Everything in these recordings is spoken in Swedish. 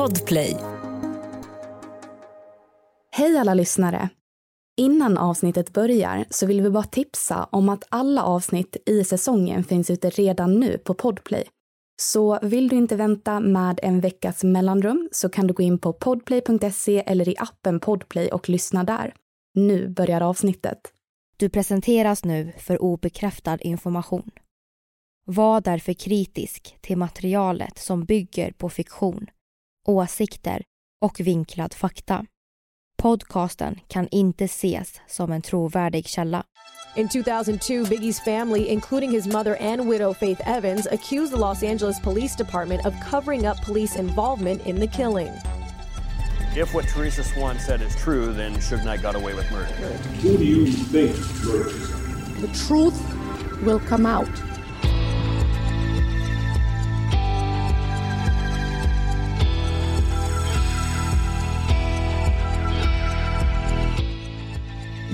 Podplay. Hej alla lyssnare! Innan avsnittet börjar så vill vi bara tipsa om att alla avsnitt i säsongen finns ute redan nu på Podplay. Så vill du inte vänta med en veckas mellanrum så kan du gå in på podplay.se eller i appen Podplay och lyssna där. Nu börjar avsnittet. Du presenteras nu för obekräftad information. Var därför kritisk till materialet som bygger på fiktion, åsikter och vinklad fakta. Podcasten kan inte ses som en trovärdig källa. In 2002, Biggie's family, including his mother and widow Faith Evans, accused the Los Angeles Police Department of covering up police involvement in the killing. If what Teresa Swan said is true, then Suge Knight got away with murder. Who do you think murdered his? The truth will come out.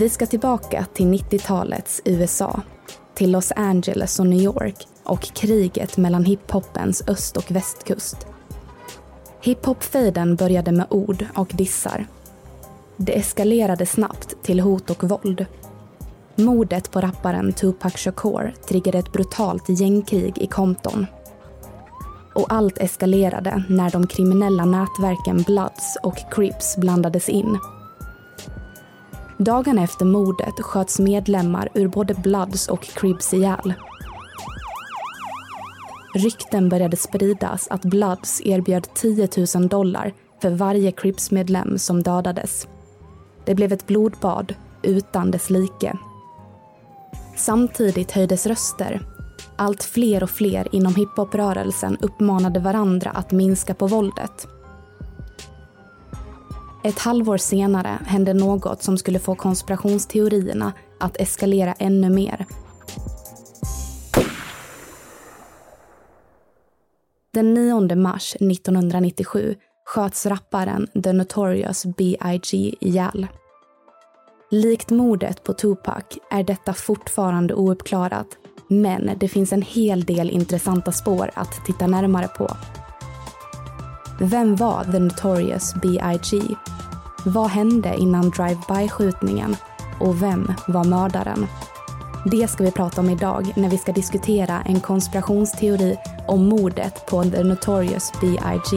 Vi ska tillbaka till 90-talets USA, till Los Angeles och New York och kriget mellan hiphopens öst och västkust. Hiphop-fejden började med ord och dissar. Det eskalerade snabbt till hot och våld. Mordet på rapparen Tupac Shakur triggade ett brutalt gängkrig i Compton. Och allt eskalerade när de kriminella nätverken Bloods och Crips blandades in Dagarna efter mordet sköts medlemmar ur både Bloods och Cribs ihjäl. Rykten började spridas att Bloods erbjöd 10 000 dollar för varje Crips-medlem som dödades. Det blev ett blodbad utan dess like. Samtidigt höjdes röster. Allt fler och fler inom hiphoprörelsen uppmanade varandra att minska på våldet. Ett halvår senare hände något som skulle få konspirationsteorierna att eskalera ännu mer. Den 9 mars 1997 sköts rapparen The Notorious B.I.G. ihjäl. Likt mordet på Tupac är detta fortfarande ouppklarat men det finns en hel del intressanta spår att titta närmare på. Vem var The Notorious B.I.G? Vad hände innan drive-by-skjutningen? Och vem var mördaren? Det ska vi prata om idag när vi ska diskutera en konspirationsteori om mordet på The Notorious B.I.G.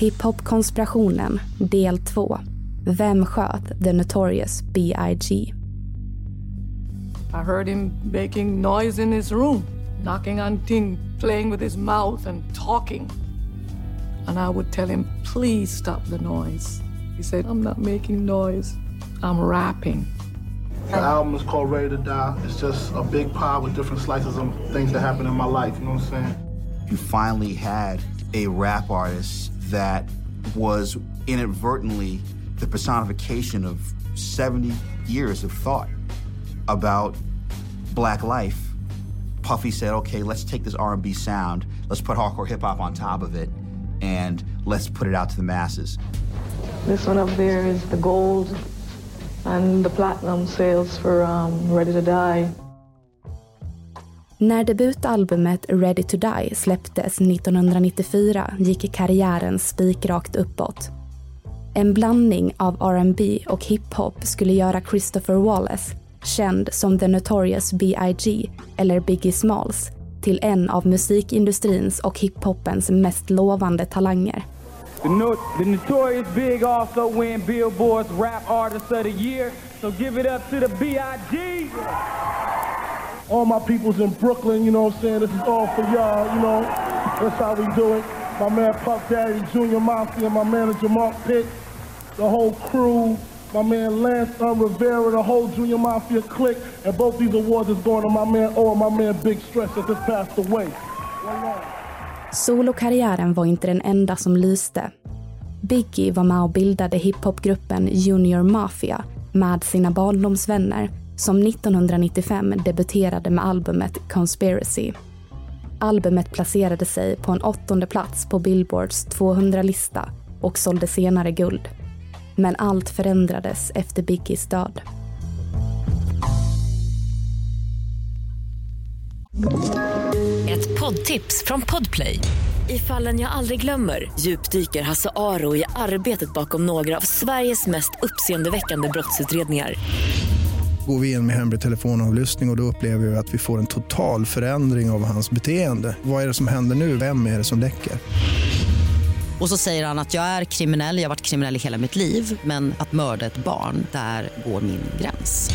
Hiphop-konspirationen, del 2. Vem sköt The Notorious B.I.G? I heard him making noise in his room, knocking on things, playing with his mouth and talking. And I would tell him, please stop the noise. He said, I'm not making noise, I'm rapping. The album is called Ready to Die. It's just a big pie with different slices of things that happened in my life, you know what I'm saying? You finally had a rap artist that was inadvertently the personification of 70 years of thought about black life. Puffy said, okay, let's take this R&B sound, let's put hardcore hip hop on top of it, and let's put it out to the masses. This one up there is the gold and the platinum sales for um, Ready to Die. När debutalbumet Ready to Die släpptes 1994 gick karriären spikrakt uppåt. En blandning av R&B och hiphop skulle göra Christopher Wallace, känd som The Notorious B.I.G. eller Biggie Smalls, till en av musikindustrins och hiphopens mest lovande talanger. The, no the Notorious Big also win Billboard's Rap Artist of the Year, so give it up to the B.I.G. All my peoples in Brooklyn, you know what I'm saying? This is all for y'all, you know. That's how we do it. My man Puff Daddy, Junior Mafia, my manager Mark Pitt, the whole crew, my man Lance Rivera, the whole Junior Mafia clique, and both these awards is going to my man Oh my man Big Stress that just passed away. Solokarriären var inte den enda som lyste. Biggie var med och bildade hiphopgruppen Junior Mafia med sina barndomsvänner som 1995 debuterade med albumet Conspiracy. Albumet placerade sig på en åttonde plats på Billboards 200-lista och sålde senare guld. Men allt förändrades efter Biggies död. Ett poddtips från Podplay. I fallen jag aldrig glömmer djupdyker Hasse Aro i arbetet bakom några av Sveriges mest uppseendeväckande brottsutredningar går vi in med hemlig telefonavlyssning och, och då upplever vi att vi får en total förändring av hans beteende. Vad är det som händer nu? Vem är det som läcker? Och så säger han att jag är kriminell, jag har varit kriminell i hela mitt liv men att mörda ett barn, där går min gräns.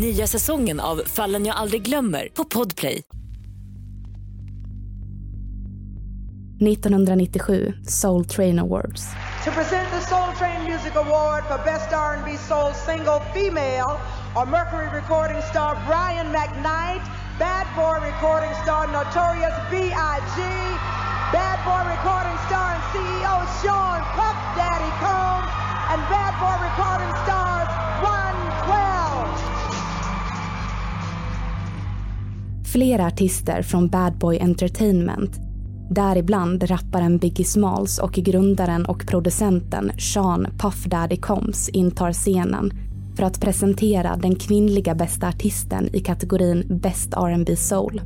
Nya säsongen av Fallen jag aldrig glömmer på Podplay. 1997 Soul Train Awards. To present the Soul Train Music Award for Best R&B Soul Single Female are Mercury recording star Brian McKnight, Bad Boy recording star Notorious B.I.G., Bad Boy recording star and CEO Sean Puff Daddy Combs, and Bad Boy recording stars 112. Flera artister från Bad Boy Entertainment Däribland rapparen Biggie Smalls och grundaren och producenten Sean Puff Daddy Combs intar scenen för att presentera den kvinnliga bästa artisten i kategorin Best R&B Soul.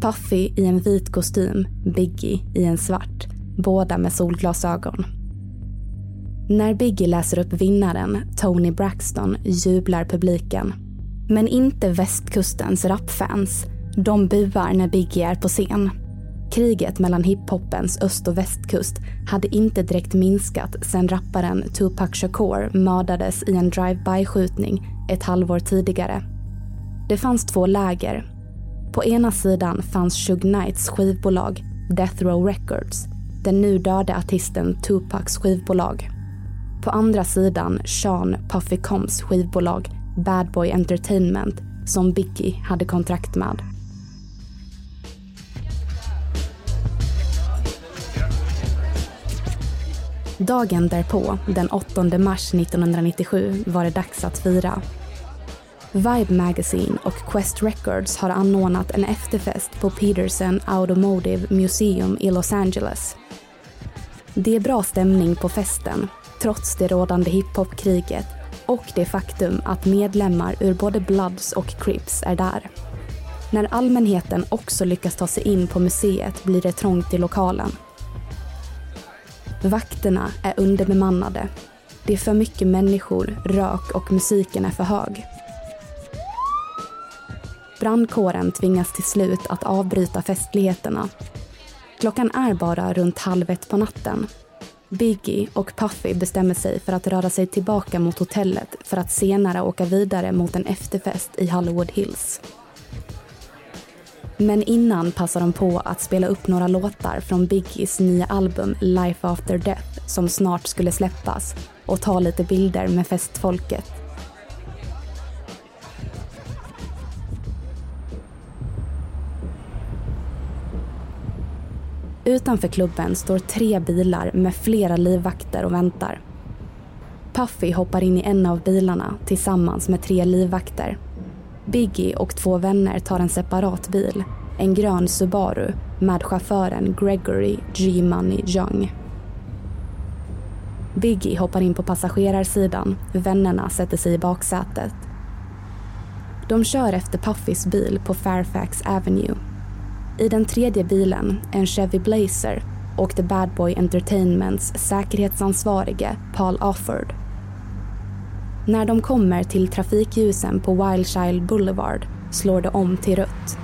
Puffy i en vit kostym, Biggie i en svart, båda med solglasögon. När Biggie läser upp vinnaren, Tony Braxton, jublar publiken. Men inte västkustens rapfans. De buar när Biggie är på scen. Kriget mellan hiphopens öst och västkust hade inte direkt minskat sedan rapparen Tupac Shakur mördades i en drive-by-skjutning ett halvår tidigare. Det fanns två läger. På ena sidan fanns Shug Knights skivbolag Death Row Records, den nu döde artisten Tupacs skivbolag. På andra sidan Sean Puffy Combs skivbolag Bad Boy Entertainment som Biggie hade kontrakt med. Dagen därpå, den 8 mars 1997, var det dags att fira. Vibe Magazine och Quest Records har anordnat en efterfest på Peterson Automotive Museum i Los Angeles. Det är bra stämning på festen, trots det rådande hiphopkriget och det faktum att medlemmar ur både Bloods och Crips är där. När allmänheten också lyckas ta sig in på museet blir det trångt i lokalen Vakterna är underbemannade. Det är för mycket människor, rök och musiken är för hög. Brandkåren tvingas till slut att avbryta festligheterna. Klockan är bara runt halv ett på natten. Biggie och Puffy bestämmer sig för att röra sig tillbaka mot hotellet för att senare åka vidare mot en efterfest i Hollywood Hills. Men innan passar de på att spela upp några låtar från Biggies nya album Life After Death som snart skulle släppas och ta lite bilder med festfolket. Utanför klubben står tre bilar med flera livvakter och väntar. Puffy hoppar in i en av bilarna tillsammans med tre livvakter Biggie och två vänner tar en separat bil, en grön Subaru, med chauffören Gregory G. Money Young. Biggie hoppar in på passagerarsidan, vännerna sätter sig i baksätet. De kör efter Puffys bil på Fairfax Avenue. I den tredje bilen, en Chevy Blazer, åkte Bad Boy Entertainments säkerhetsansvarige Paul Offord. När de kommer till trafikljusen på Wildchild Boulevard slår det om till rött.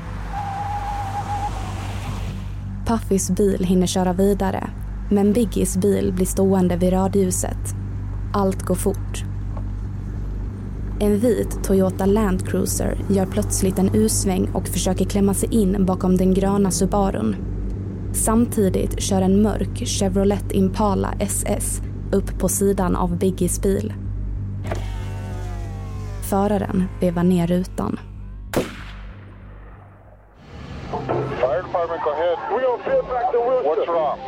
Puffys bil hinner köra vidare men Biggies bil blir stående vid rödljuset. Allt går fort. En vit Toyota Land Cruiser gör plötsligt en U-sväng och försöker klämma sig in bakom den gröna Subarun. Samtidigt kör en mörk Chevrolet Impala SS upp på sidan av Biggies bil. Föraren vevar ner rutan. Fire department, go ahead. We on Fairfax and Wilshire. What's wrong?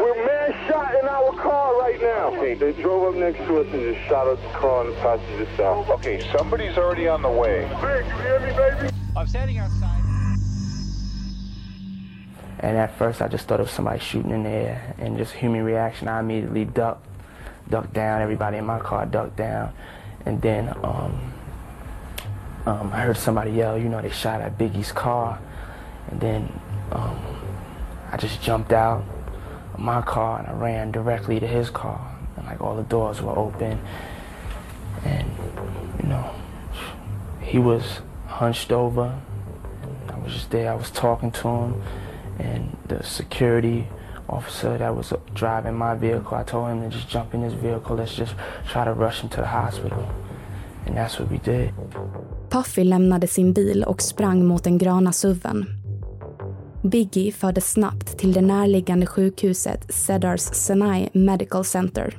We're man shot in our car right now. Okay, they drove up next to us and just shot up the car on the passenger side. Okay, somebody's already on the way. Big, you hear me, baby? I'm standing outside. And at first, I just thought it was somebody shooting in the air, and just human reaction. I immediately ducked, ducked down. Everybody in my car ducked down, and then um, um, I heard somebody yell. You know, they shot at Biggie's car, and then um, I just jumped out of my car and I ran directly to his car, and like all the doors were open, and you know, he was hunched over. I was just there. I was talking to him and the security officer that was driving my vehicle, I told him to just jump in his vehicle. Let's just try to rush him to the hospital. And that's what we did. Puffy lämnade sin bil och sprang mot den gröna suven. Biggie fördes snabbt till det närliggande sjukhuset Cedars Sinai Medical Center.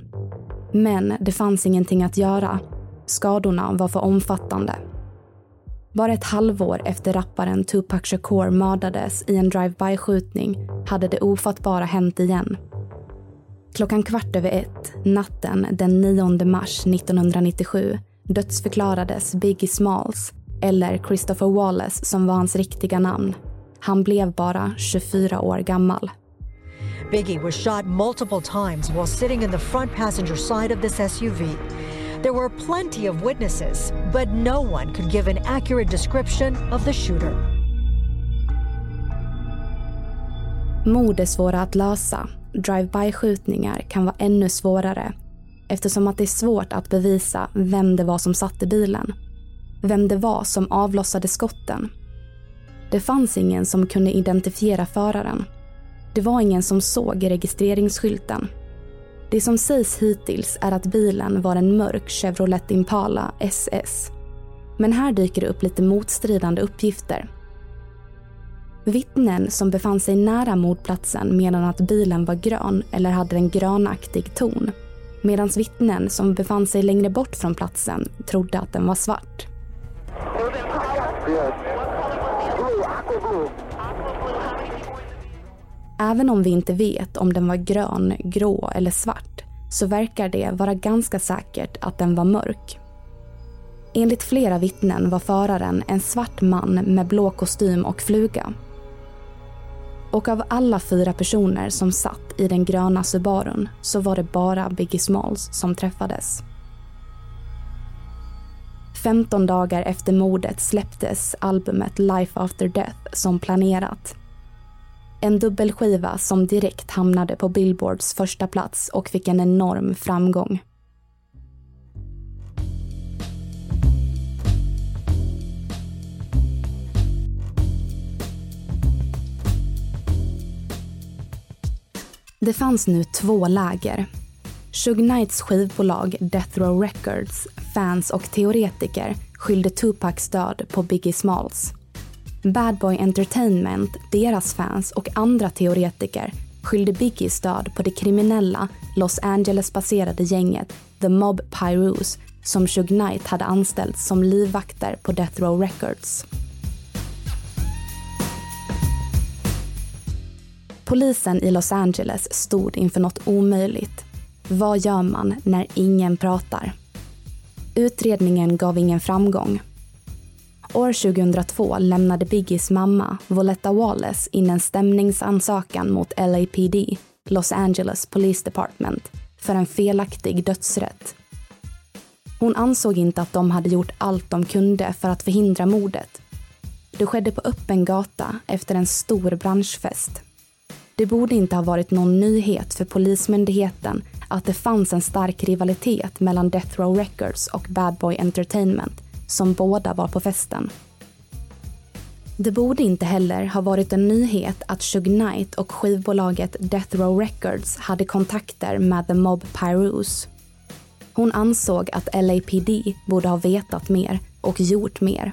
Men det fanns ingenting att göra. Skadorna var för omfattande. Bara ett halvår efter rapparen Tupac Shakur mördades i en drive-by-skjutning hade det ofattbara hänt igen. Klockan kvart över ett, natten den 9 mars 1997 dödsförklarades Biggie Smalls, eller Christopher Wallace som var hans riktiga namn. Han blev bara 24 år gammal. Biggie was shot multiple times while sitting in the front passenger side of this SUV. There were plenty of witnesses, but no one could give an accurate description of the shooter. Mord är svåra att lösa. Drive-by-skjutningar kan vara ännu svårare eftersom att det är svårt att bevisa vem det var som satte bilen. Vem det var som avlossade skotten. Det fanns ingen som kunde identifiera föraren. Det var ingen som såg registreringsskylten. Det som sägs hittills är att bilen var en mörk Chevrolet Impala SS. Men här dyker det upp lite motstridande uppgifter. Vittnen som befann sig nära mordplatsen menar att bilen var grön eller hade en grönaktig ton. Medan vittnen som befann sig längre bort från platsen trodde att den var svart. Även om vi inte vet om den var grön, grå eller svart så verkar det vara ganska säkert att den var mörk. Enligt flera vittnen var föraren en svart man med blå kostym och fluga. Och av alla fyra personer som satt i den gröna Subarun så var det bara Biggie Smalls som träffades. 15 dagar efter mordet släpptes albumet Life After Death som planerat. En dubbelskiva som direkt hamnade på Billboards första plats och fick en enorm framgång. Det fanns nu två läger. Shug Knights skivbolag Death Row Records, fans och teoretiker skyllde Tupacs död på Biggie Smalls. Bad Boy Entertainment, deras fans och andra teoretiker skyllde Biggies död på det kriminella Los Angeles-baserade gänget The Mob Pyros som Shug Knight hade anställt som livvakter på Death Row Records. Polisen i Los Angeles stod inför något omöjligt. Vad gör man när ingen pratar? Utredningen gav ingen framgång. År 2002 lämnade Biggies mamma, Voletta Wallace, in en stämningsansökan mot LAPD, Los Angeles Police Department, för en felaktig dödsrätt. Hon ansåg inte att de hade gjort allt de kunde för att förhindra mordet. Det skedde på öppen gata efter en stor branschfest. Det borde inte ha varit någon nyhet för Polismyndigheten att det fanns en stark rivalitet mellan Death Row Records och Bad Boy Entertainment som båda var på festen. Det borde inte heller ha varit en nyhet att Suge Knight och skivbolaget Death Row Records hade kontakter med The Mob Pyrus. Hon ansåg att LAPD borde ha vetat mer och gjort mer.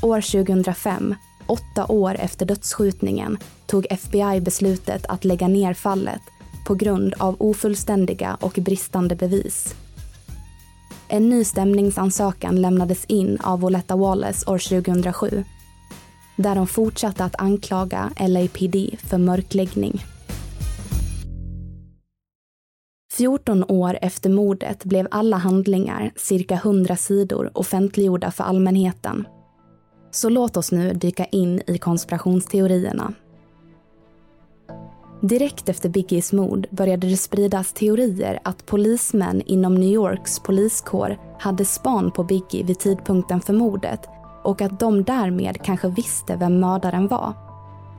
År 2005, åtta år efter dödsskjutningen, tog FBI beslutet att lägga ner fallet på grund av ofullständiga och bristande bevis. En ny stämningsansökan lämnades in av Voletta Wallace år 2007 där de fortsatte att anklaga LAPD för mörkläggning. 14 år efter mordet blev alla handlingar, cirka 100 sidor, offentliggjorda för allmänheten. Så låt oss nu dyka in i konspirationsteorierna. Direkt efter Biggies mord började det spridas teorier att polismän inom New Yorks poliskår hade span på Biggie vid tidpunkten för mordet och att de därmed kanske visste vem mördaren var.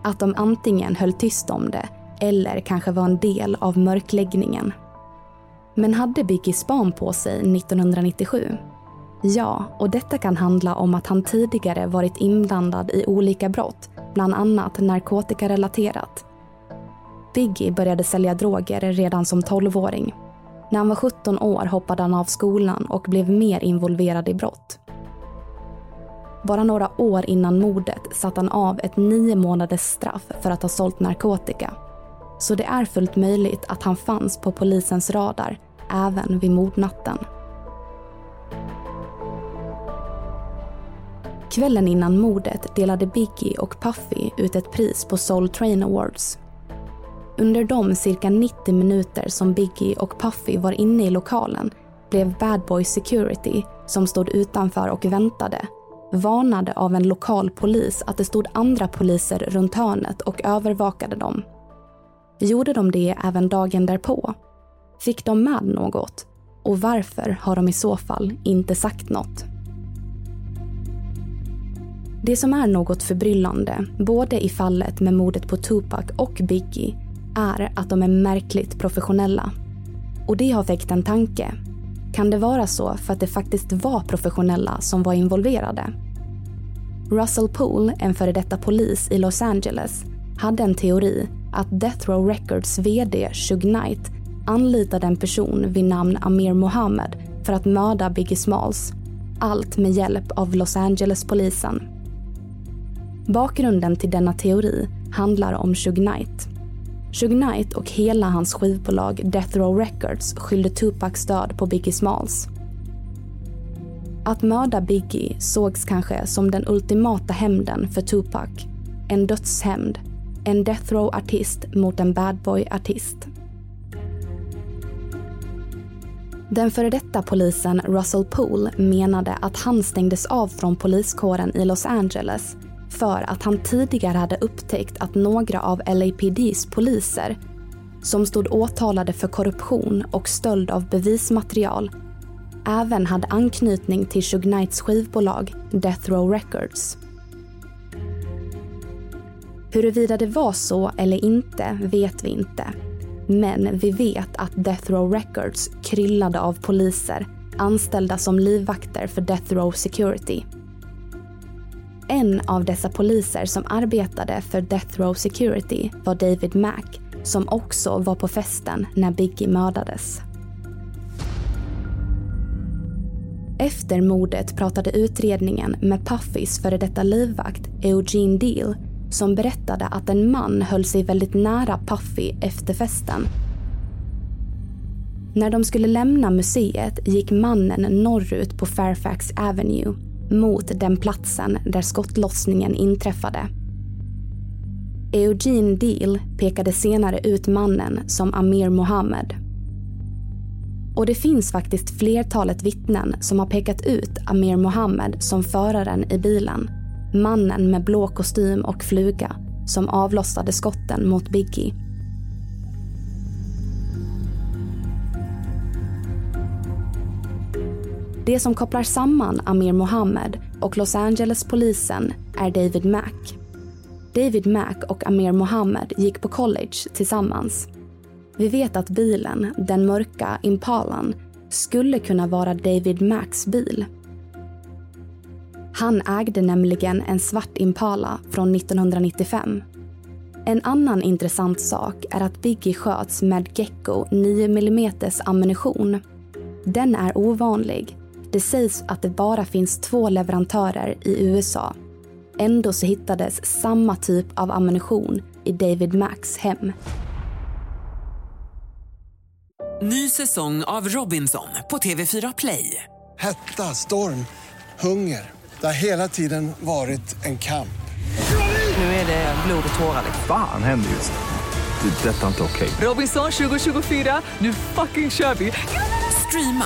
Att de antingen höll tyst om det eller kanske var en del av mörkläggningen. Men hade Biggie span på sig 1997? Ja, och detta kan handla om att han tidigare varit inblandad i olika brott, bland annat narkotikarelaterat. Biggie började sälja droger redan som 12-åring. När han var 17 år hoppade han av skolan och blev mer involverad i brott. Bara några år innan mordet satt han av ett nio månaders straff för att ha sålt narkotika. Så det är fullt möjligt att han fanns på polisens radar även vid mordnatten. Kvällen innan mordet delade Biggie och Puffy ut ett pris på Soul Train Awards under de cirka 90 minuter som Biggie och Puffy var inne i lokalen blev Bad Boy Security, som stod utanför och väntade, varnade av en lokal polis att det stod andra poliser runt hörnet och övervakade dem. Gjorde de det även dagen därpå? Fick de med något? Och varför har de i så fall inte sagt något? Det som är något förbryllande, både i fallet med mordet på Tupac och Biggie, är att de är märkligt professionella. Och det har väckt en tanke. Kan det vara så för att det faktiskt var professionella som var involverade? Russell Poole, en före detta polis i Los Angeles, hade en teori att Death Row Records VD Shug Knight anlitade en person vid namn Amir Mohammed för att mörda Biggie Smalls. Allt med hjälp av Los Angeles-polisen. Bakgrunden till denna teori handlar om Shug Knight. Suge Knight och hela hans skivbolag Death Row Records skyllde Tupacs död på Biggie Smalls. Att mörda Biggie sågs kanske som den ultimata hämnden för Tupac. En dödshämnd. En Death Row-artist mot en Bad Boy-artist. Den före detta polisen Russell Poole menade att han stängdes av från poliskåren i Los Angeles för att han tidigare hade upptäckt att några av LAPDs poliser som stod åtalade för korruption och stöld av bevismaterial även hade anknytning till Shug Knights skivbolag Death Row Records. Huruvida det var så eller inte vet vi inte. Men vi vet att Death Row Records kryllade av poliser anställda som livvakter för Death Row Security. En av dessa poliser som arbetade för Death Row Security var David Mack som också var på festen när Biggie mördades. Efter mordet pratade utredningen med Puffys före detta livvakt Eugene Deal som berättade att en man höll sig väldigt nära Puffy efter festen. När de skulle lämna museet gick mannen norrut på Fairfax Avenue mot den platsen där skottlossningen inträffade. Eugene Deal pekade senare ut mannen som Amir Mohammed. Och det finns faktiskt flertalet vittnen som har pekat ut Amir Mohammed som föraren i bilen. Mannen med blå kostym och fluga som avlossade skotten mot Biggie. Det som kopplar samman Amir Mohammed och Los Angeles-polisen är David Mack. David Mack och Amir Mohammed gick på college tillsammans. Vi vet att bilen, den mörka Impalan, skulle kunna vara David Macks bil. Han ägde nämligen en svart Impala från 1995. En annan intressant sak är att Biggie sköts med Gecko 9 mm ammunition. Den är ovanlig. Det sägs att det bara finns två leverantörer i USA. Ändå så hittades samma typ av ammunition i David Macks hem. Ny säsong av Robinson på TV4 Play. Hetta, storm, hunger. Det har hela tiden varit en kamp. Nu är det blod och tårar. Fan händer just. Det. är Detta är inte okej. Robinson 2024, nu fucking kör vi! Streama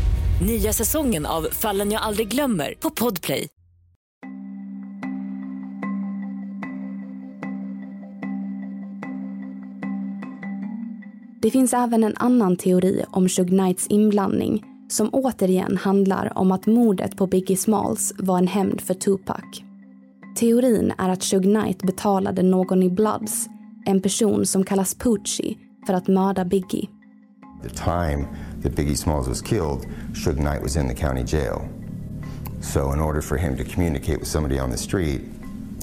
Nya säsongen av Fallen jag aldrig glömmer på Podplay. Det finns även en annan teori om Shug Knights inblandning som återigen handlar om att mordet på Biggie Smalls var en hämnd för Tupac. Teorin är att Shug Knight betalade någon i Bloods, en person som kallas Poochie, för att mörda Biggie. The time that Biggie Smalls was killed, Suge Knight was in the county jail. So in order for him to communicate with somebody on the street,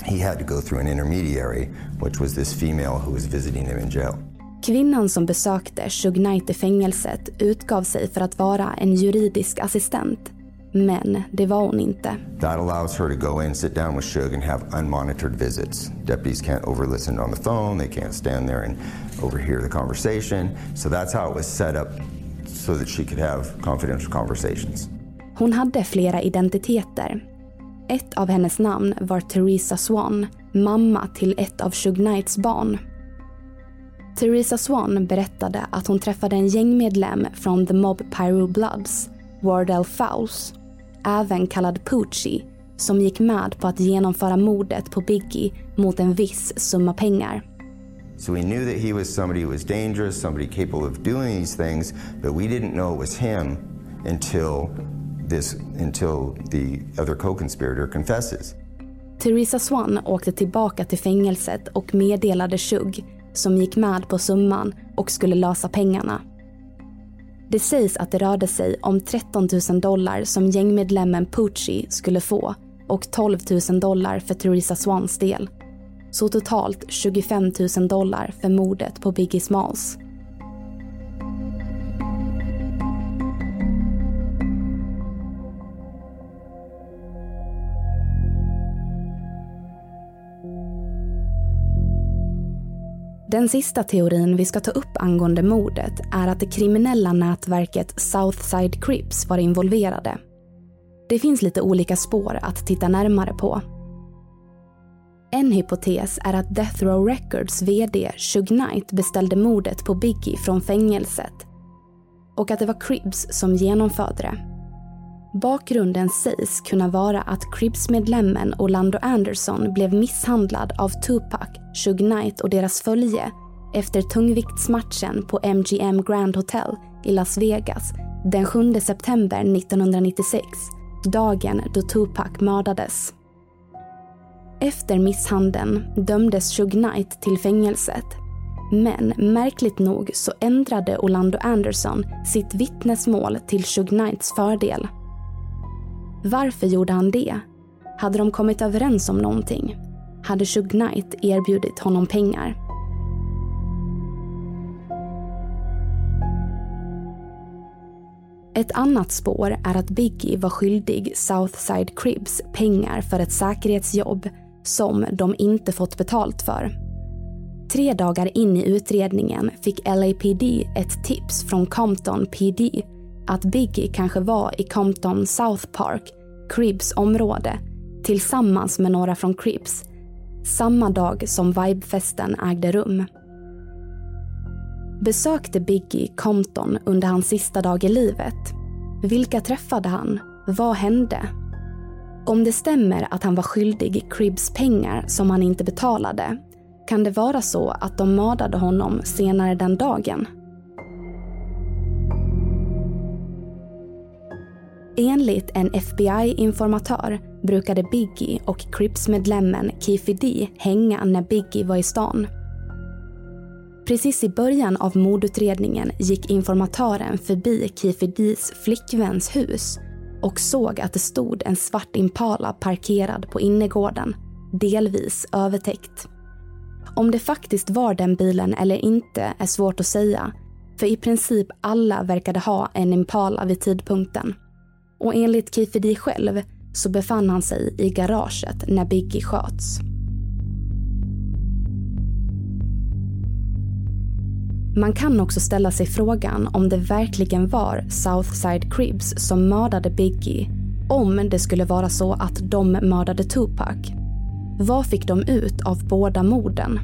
he had to go through an intermediary, which was this female who was visiting him in jail. Kvinnan som besökte Suge Knight i fängelset utgav sig för att vara en juridisk assistent. Men det var hon inte. That allows her to go in, sit down with Suge, and have unmonitored visits. Deputies can't overlisten on the phone. They can't stand there and overhear the conversation. So that's how it was set up so that she could have confidential conversations. Hon hade flera identiteter. Ett av hennes namn var Theresa Swan, mamma till ett av Shug Knights barn. Theresa Swan berättade att hon träffade en gängmedlem från The Mob Pyro Bloods, Wardell Fowles, även kallad Poochie, som gick med på att genomföra mordet på Biggie mot en viss summa pengar. So we knew that he was somebody who was dangerous, somebody capable of doing these things, but we didn't know it was him until this until the other co-conspirator confesses. Theresa Swan åkte tillbaka till fängelset och meddelade Shug, som gick med på summan och skulle lösa pengarna. Det sägs att det rörde sig om 13 000 dollar som gängmedlemmen Pucci skulle få och 12 000 dollar för Theresa Swans del. Så totalt 25 000 dollar för mordet på Biggie Smalls. Den sista teorin vi ska ta upp angående mordet är att det kriminella nätverket Southside Crips var involverade. Det finns lite olika spår att titta närmare på. En hypotes är att Death Row Records VD Shug Knight beställde mordet på Biggie från fängelset och att det var Cribs som genomförde det. Bakgrunden sägs kunna vara att Cribs-medlemmen Orlando Anderson blev misshandlad av Tupac, Shug Knight och deras följe efter tungviktsmatchen på MGM Grand Hotel i Las Vegas den 7 september 1996, dagen då Tupac mördades. Efter misshandeln dömdes Shug Knight till fängelset. Men märkligt nog så ändrade Orlando Anderson sitt vittnesmål till Shug Knights fördel. Varför gjorde han det? Hade de kommit överens om någonting? Hade Shug Knight erbjudit honom pengar? Ett annat spår är att Biggie var skyldig Southside Cribs pengar för ett säkerhetsjobb som de inte fått betalt för. Tre dagar in i utredningen fick LAPD ett tips från Compton PD att Biggie kanske var i Compton South Park Cribs område tillsammans med några från Cribs samma dag som Vibefesten ägde rum. Besökte Biggie Compton under hans sista dag i livet? Vilka träffade han? Vad hände? Om det stämmer att han var skyldig Cribs pengar som han inte betalade kan det vara så att de mördade honom senare den dagen. Enligt en FBI-informatör brukade Biggie och Crips-medlemmen Keefe D hänga när Biggie var i stan. Precis i början av mordutredningen gick informatören förbi Keefe Ds flickväns hus och såg att det stod en svart Impala parkerad på innergården, delvis övertäckt. Om det faktiskt var den bilen eller inte är svårt att säga, för i princip alla verkade ha en Impala vid tidpunkten. Och enligt Kifedi själv så befann han sig i garaget när Biggie sköts. Man kan också ställa sig frågan om det verkligen var Southside Cribs som mördade Biggie om det skulle vara så att de mördade Tupac. Vad fick de ut av båda morden?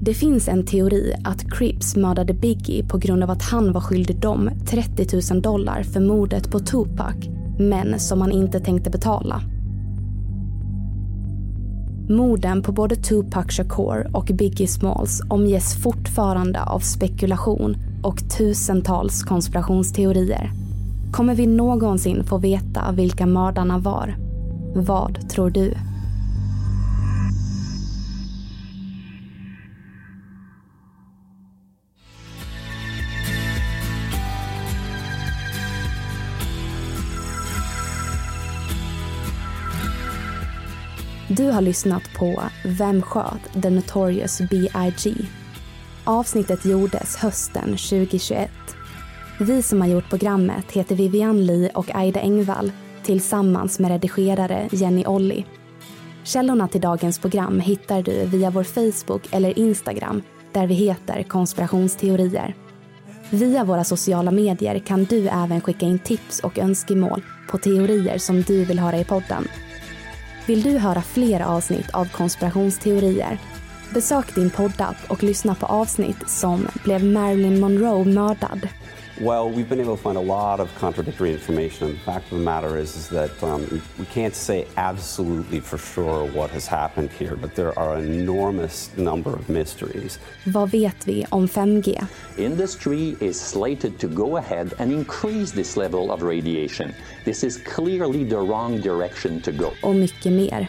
Det finns en teori att Cripps mördade Biggie på grund av att han var skyldig dem 30 000 dollar för mordet på Tupac, men som han inte tänkte betala. Morden på både Tupac Shakur och Biggie Smalls omges fortfarande av spekulation och tusentals konspirationsteorier. Kommer vi någonsin få veta vilka mördarna var? Vad tror du? Du har lyssnat på Vem sköt The Notorious B.I.G. Avsnittet gjordes hösten 2021. Vi som har gjort programmet heter Vivian Lee och Aida Engvall tillsammans med redigerare Jenny Olli. Källorna till dagens program hittar du via vår Facebook eller Instagram där vi heter konspirationsteorier. Via våra sociala medier kan du även skicka in tips och önskemål på teorier som du vill höra i podden. Vill du höra fler avsnitt av konspirationsteorier? Besök din poddapp och lyssna på avsnitt som Blev Marilyn Monroe mördad? Well, we've been able to find a lot of contradictory information. The fact of the matter is, is that um, we can't say absolutely for sure what has happened here, but there are an enormous number of mysteries. Vad vet vi om 5G? Industry is slated to go ahead and increase this level of radiation. This is clearly the wrong direction to go. Och mycket mer.